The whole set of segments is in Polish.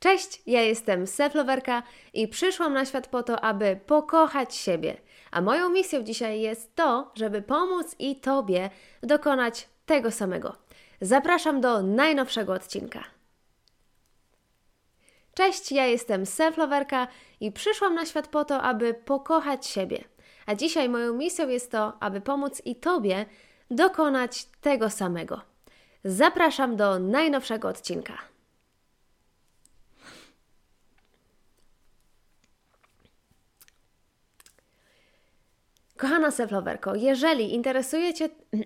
Cześć, ja jestem Seflowerka i przyszłam na świat po to, aby pokochać siebie. A moją misją dzisiaj jest to, żeby pomóc i Tobie dokonać tego samego. Zapraszam do najnowszego odcinka. Cześć, ja jestem Seflowerka i przyszłam na świat po to, aby pokochać siebie. A dzisiaj moją misją jest to, aby pomóc i Tobie dokonać tego samego. Zapraszam do najnowszego odcinka. Kochana Seflowerko, jeżeli interesuje Cię...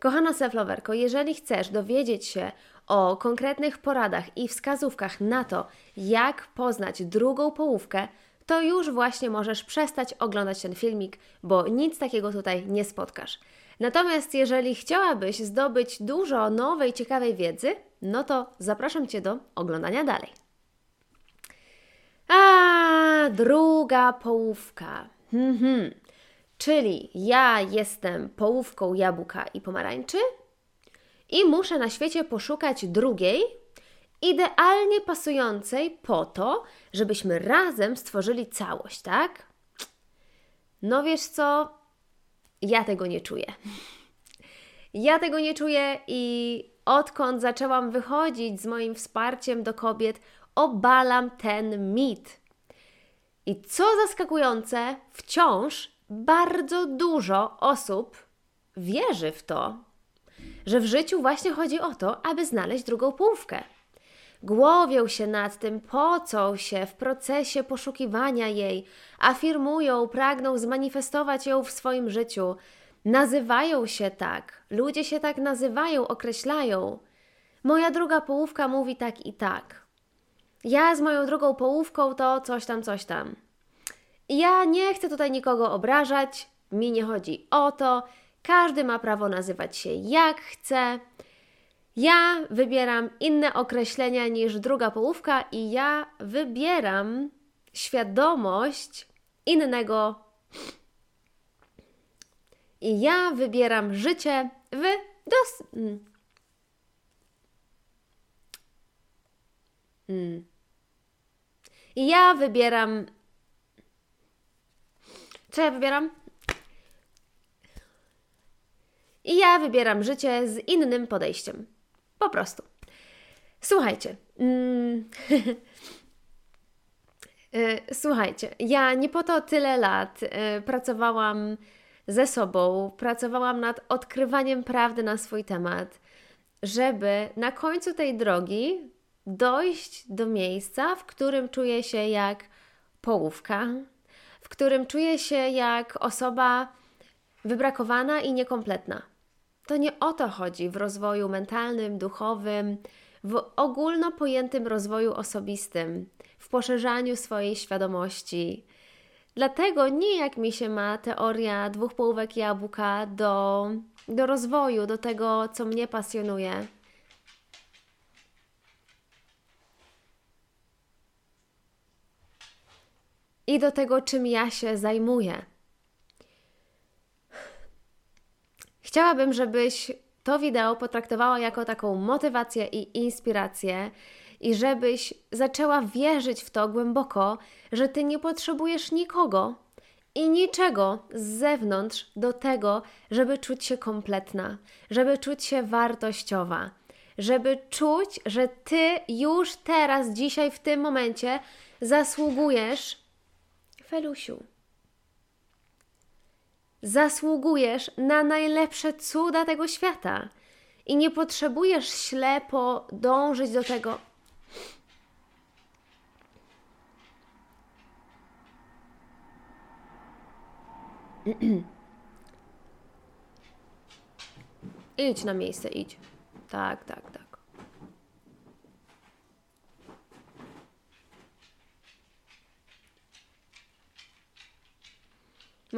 Kochana Seflowerko, jeżeli chcesz dowiedzieć się o konkretnych poradach i wskazówkach na to, jak poznać drugą połówkę, to już właśnie możesz przestać oglądać ten filmik, bo nic takiego tutaj nie spotkasz. Natomiast jeżeli chciałabyś zdobyć dużo nowej, ciekawej wiedzy, no to zapraszam Cię do oglądania dalej. A, druga połówka. Mhm. Czyli ja jestem połówką jabłka i pomarańczy i muszę na świecie poszukać drugiej, idealnie pasującej po to, żebyśmy razem stworzyli całość, tak? No wiesz co? Ja tego nie czuję. Ja tego nie czuję i odkąd zaczęłam wychodzić z moim wsparciem do kobiet, obalam ten mit. I co zaskakujące, wciąż bardzo dużo osób wierzy w to, że w życiu właśnie chodzi o to, aby znaleźć drugą połówkę. Głowią się nad tym, pocą się w procesie poszukiwania jej, afirmują, pragną zmanifestować ją w swoim życiu, nazywają się tak, ludzie się tak nazywają, określają. Moja druga połówka mówi tak i tak. Ja z moją drugą połówką to coś tam, coś tam. Ja nie chcę tutaj nikogo obrażać, mi nie chodzi o to. Każdy ma prawo nazywać się jak chce. Ja wybieram inne określenia niż druga połówka i ja wybieram świadomość innego. I ja wybieram życie w dos. Mm. Mm. Ja wybieram. Co ja wybieram? I ja wybieram życie z innym podejściem. Po prostu. Słuchajcie. Mm, y, słuchajcie, ja nie po to tyle lat y, pracowałam ze sobą, pracowałam nad odkrywaniem prawdy na swój temat, żeby na końcu tej drogi dojść do miejsca, w którym czuję się jak połówka, w którym czuję się jak osoba wybrakowana i niekompletna. To nie o to chodzi w rozwoju mentalnym, duchowym, w ogólno pojętym rozwoju osobistym, w poszerzaniu swojej świadomości. Dlatego nie jak mi się ma teoria dwóch połówek jabłka do, do rozwoju, do tego, co mnie pasjonuje. I do tego, czym ja się zajmuję. Chciałabym, żebyś to wideo potraktowała jako taką motywację i inspirację, i żebyś zaczęła wierzyć w to głęboko, że ty nie potrzebujesz nikogo i niczego z zewnątrz do tego, żeby czuć się kompletna, żeby czuć się wartościowa, żeby czuć, że ty już teraz, dzisiaj, w tym momencie zasługujesz, Felusiu, Zasługujesz na najlepsze cuda tego świata i nie potrzebujesz ślepo dążyć do tego. idź na miejsce, idź. Tak, tak, tak.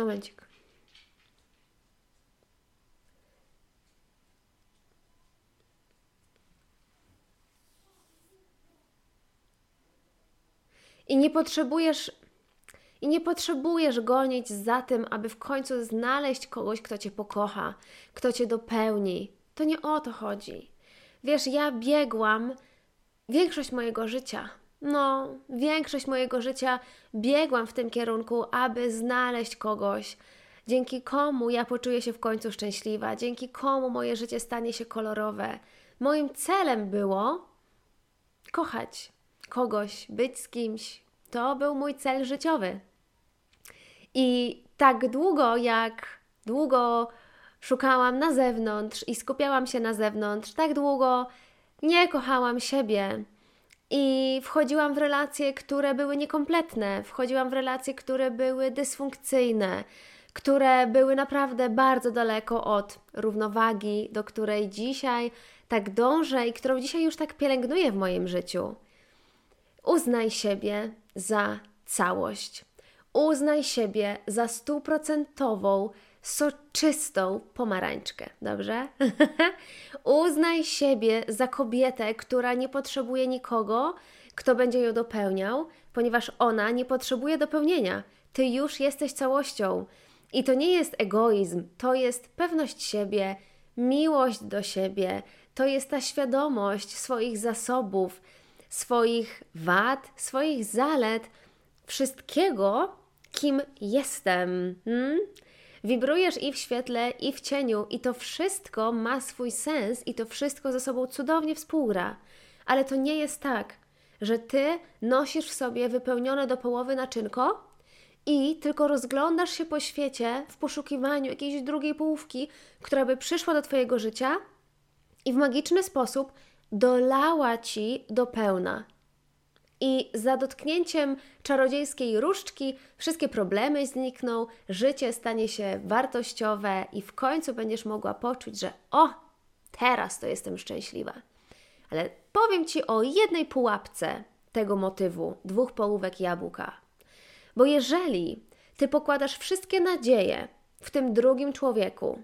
Momencik. I nie potrzebujesz i nie potrzebujesz gonić za tym, aby w końcu znaleźć kogoś, kto cię pokocha, kto cię dopełni. To nie o to chodzi. Wiesz, ja biegłam większość mojego życia, no, większość mojego życia biegłam w tym kierunku, aby znaleźć kogoś, dzięki komu ja poczuję się w końcu szczęśliwa, dzięki komu moje życie stanie się kolorowe. Moim celem było kochać kogoś, być z kimś. To był mój cel życiowy. I tak długo, jak długo szukałam na zewnątrz i skupiałam się na zewnątrz, tak długo nie kochałam siebie. I wchodziłam w relacje, które były niekompletne, wchodziłam w relacje, które były dysfunkcyjne, które były naprawdę bardzo daleko od równowagi, do której dzisiaj tak dążę i którą dzisiaj już tak pielęgnuję w moim życiu. Uznaj siebie za całość. Uznaj siebie za stuprocentową, soczystą pomarańczkę, dobrze? Uznaj siebie za kobietę, która nie potrzebuje nikogo, kto będzie ją dopełniał, ponieważ ona nie potrzebuje dopełnienia. Ty już jesteś całością. I to nie jest egoizm, to jest pewność siebie, miłość do siebie, to jest ta świadomość swoich zasobów, swoich wad, swoich zalet, wszystkiego, kim jestem. Hmm? Wibrujesz i w świetle, i w cieniu, i to wszystko ma swój sens, i to wszystko ze sobą cudownie współgra. Ale to nie jest tak, że ty nosisz w sobie wypełnione do połowy naczynko i tylko rozglądasz się po świecie w poszukiwaniu jakiejś drugiej połówki, która by przyszła do Twojego życia i w magiczny sposób dolała Ci do pełna. I za dotknięciem czarodziejskiej różdżki wszystkie problemy znikną, życie stanie się wartościowe i w końcu będziesz mogła poczuć, że o, teraz to jestem szczęśliwa. Ale powiem Ci o jednej pułapce tego motywu dwóch połówek jabłka. Bo jeżeli Ty pokładasz wszystkie nadzieje w tym drugim człowieku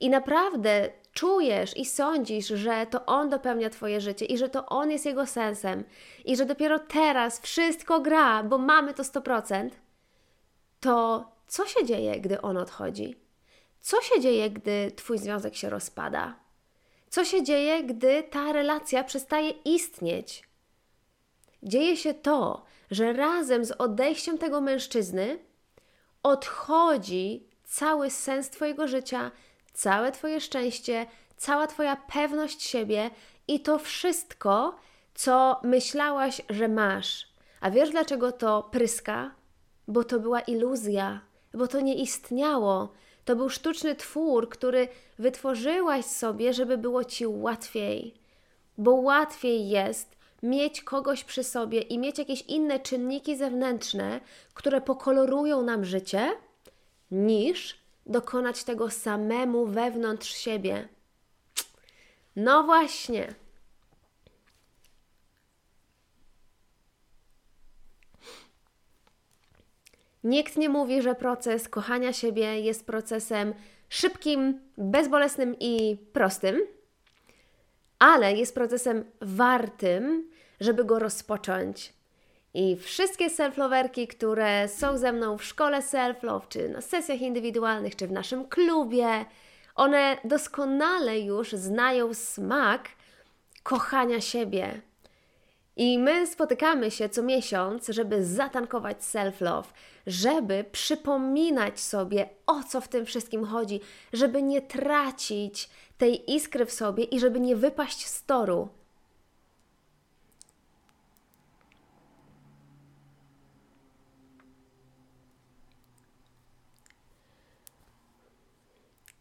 i naprawdę czujesz i sądzisz, że to on dopełnia Twoje życie i że to on jest jego sensem i że dopiero teraz wszystko gra, bo mamy to 100%, to co się dzieje, gdy on odchodzi? Co się dzieje, gdy Twój związek się rozpada? Co się dzieje, gdy ta relacja przestaje istnieć? Dzieje się to, że razem z odejściem tego mężczyzny odchodzi cały sens Twojego życia, całe Twoje szczęście, cała Twoja pewność siebie i to wszystko, co myślałaś, że masz. A wiesz dlaczego to pryska? Bo to była iluzja, bo to nie istniało. To był sztuczny twór, który wytworzyłaś sobie, żeby było ci łatwiej. Bo łatwiej jest mieć kogoś przy sobie i mieć jakieś inne czynniki zewnętrzne, które pokolorują nam życie, niż dokonać tego samemu wewnątrz siebie. No właśnie. Nikt nie mówi, że proces kochania siebie jest procesem szybkim, bezbolesnym i prostym, ale jest procesem wartym, żeby go rozpocząć. I wszystkie self-loverki, które są ze mną w szkole self-love, czy na sesjach indywidualnych, czy w naszym klubie, one doskonale już znają smak kochania siebie. I my spotykamy się co miesiąc, żeby zatankować self-love, żeby przypominać sobie, o co w tym wszystkim chodzi, żeby nie tracić tej iskry w sobie i żeby nie wypaść z toru.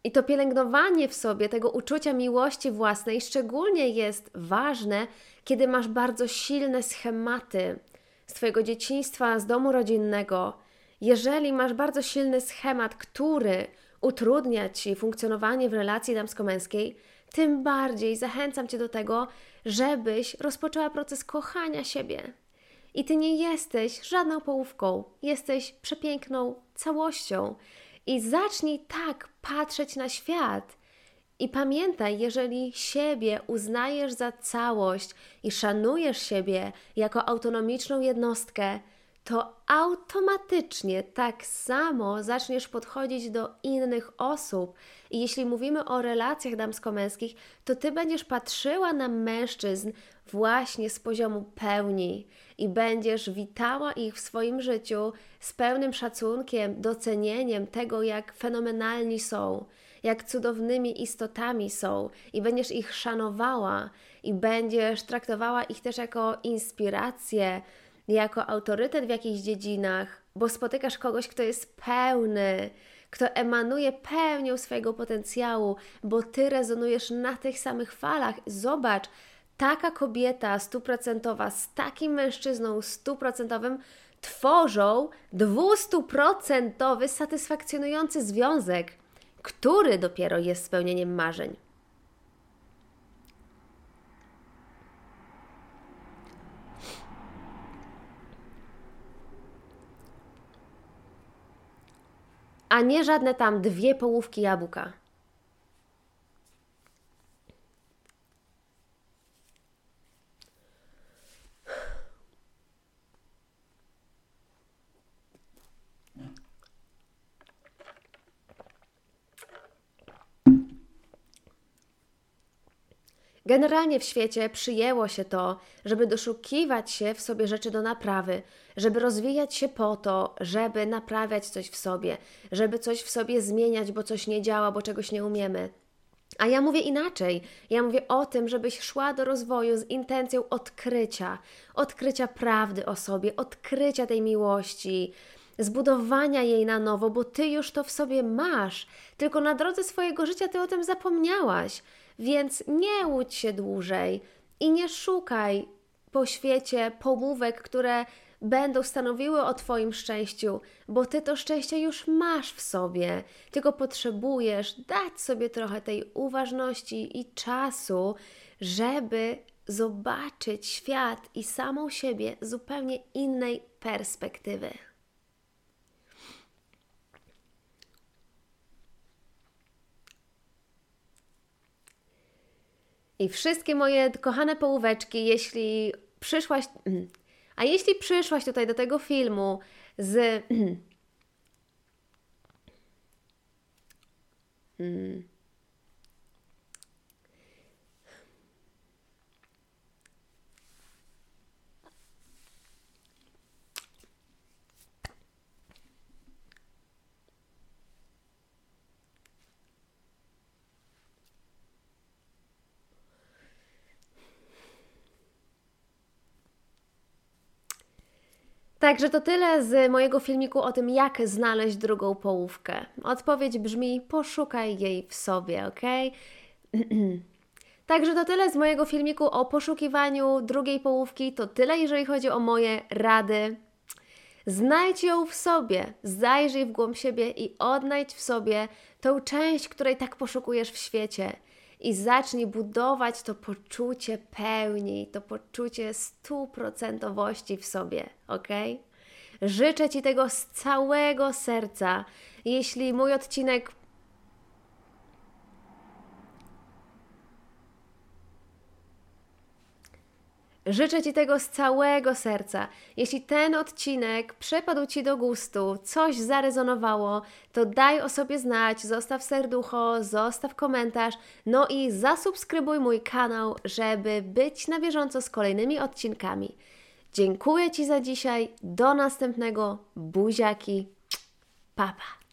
I to pielęgnowanie w sobie tego uczucia miłości własnej szczególnie jest ważne, kiedy masz bardzo silne schematy z Twojego dzieciństwa, z domu rodzinnego. Jeżeli masz bardzo silny schemat, który utrudnia Ci funkcjonowanie w relacji damsko-męskiej, tym bardziej zachęcam Cię do tego, żebyś rozpoczęła proces kochania siebie. I Ty nie jesteś żadną połówką, jesteś przepiękną całością. I zacznij tak patrzeć na świat. I pamiętaj, jeżeli siebie uznajesz za całość i szanujesz siebie jako autonomiczną jednostkę, to automatycznie tak samo zaczniesz podchodzić do innych osób. I jeśli mówimy o relacjach damsko-męskich, to ty będziesz patrzyła na mężczyzn właśnie z poziomu pełni i będziesz witała ich w swoim życiu z pełnym szacunkiem, docenieniem tego, jak fenomenalni są, jak cudownymi istotami są, i będziesz ich szanowała, i będziesz traktowała ich też jako inspirację jako autorytet w jakichś dziedzinach, bo spotykasz kogoś, kto jest pełny, kto emanuje pełnią swojego potencjału, bo ty rezonujesz na tych samych falach. Zobacz, taka kobieta stuprocentowa z takim mężczyzną stuprocentowym tworzą dwustuprocentowy, satysfakcjonujący związek, który dopiero jest spełnieniem marzeń. A nie żadne tam dwie połówki jabłka. Generalnie w świecie przyjęło się to, żeby doszukiwać się w sobie rzeczy do naprawy, żeby rozwijać się po to, żeby naprawiać coś w sobie, żeby coś w sobie zmieniać, bo coś nie działa, bo czegoś nie umiemy. A ja mówię inaczej. Ja mówię o tym, żebyś szła do rozwoju z intencją odkrycia, odkrycia prawdy o sobie, odkrycia tej miłości, zbudowania jej na nowo, bo ty już to w sobie masz, tylko na drodze swojego życia ty o tym zapomniałaś. Więc nie łudź się dłużej i nie szukaj po świecie pomówek, które będą stanowiły o Twoim szczęściu, bo Ty to szczęście już masz w sobie, tylko potrzebujesz dać sobie trochę tej uważności i czasu, żeby zobaczyć świat i samą siebie z zupełnie innej perspektywy. I wszystkie moje kochane połóweczki, jeśli przyszłaś. A jeśli przyszłaś tutaj do tego filmu z. Hmm. Także to tyle z mojego filmiku o tym, jak znaleźć drugą połówkę. Odpowiedź brzmi: poszukaj jej w sobie, ok? Także to tyle z mojego filmiku o poszukiwaniu drugiej połówki. To tyle, jeżeli chodzi o moje rady. Znajdź ją w sobie, zajrzyj w głąb siebie i odnajdź w sobie tą część, której tak poszukujesz w świecie i zacznij budować to poczucie pełni, to poczucie stuprocentowości w sobie, ok? Życzę Ci tego z całego serca. Jeśli mój odcinek Życzę Ci tego z całego serca. Jeśli ten odcinek przypadł Ci do gustu, coś zarezonowało, to daj o sobie znać, zostaw serducho, zostaw komentarz, no i zasubskrybuj mój kanał, żeby być na bieżąco z kolejnymi odcinkami. Dziękuję Ci za dzisiaj, do następnego, buziaki, papa.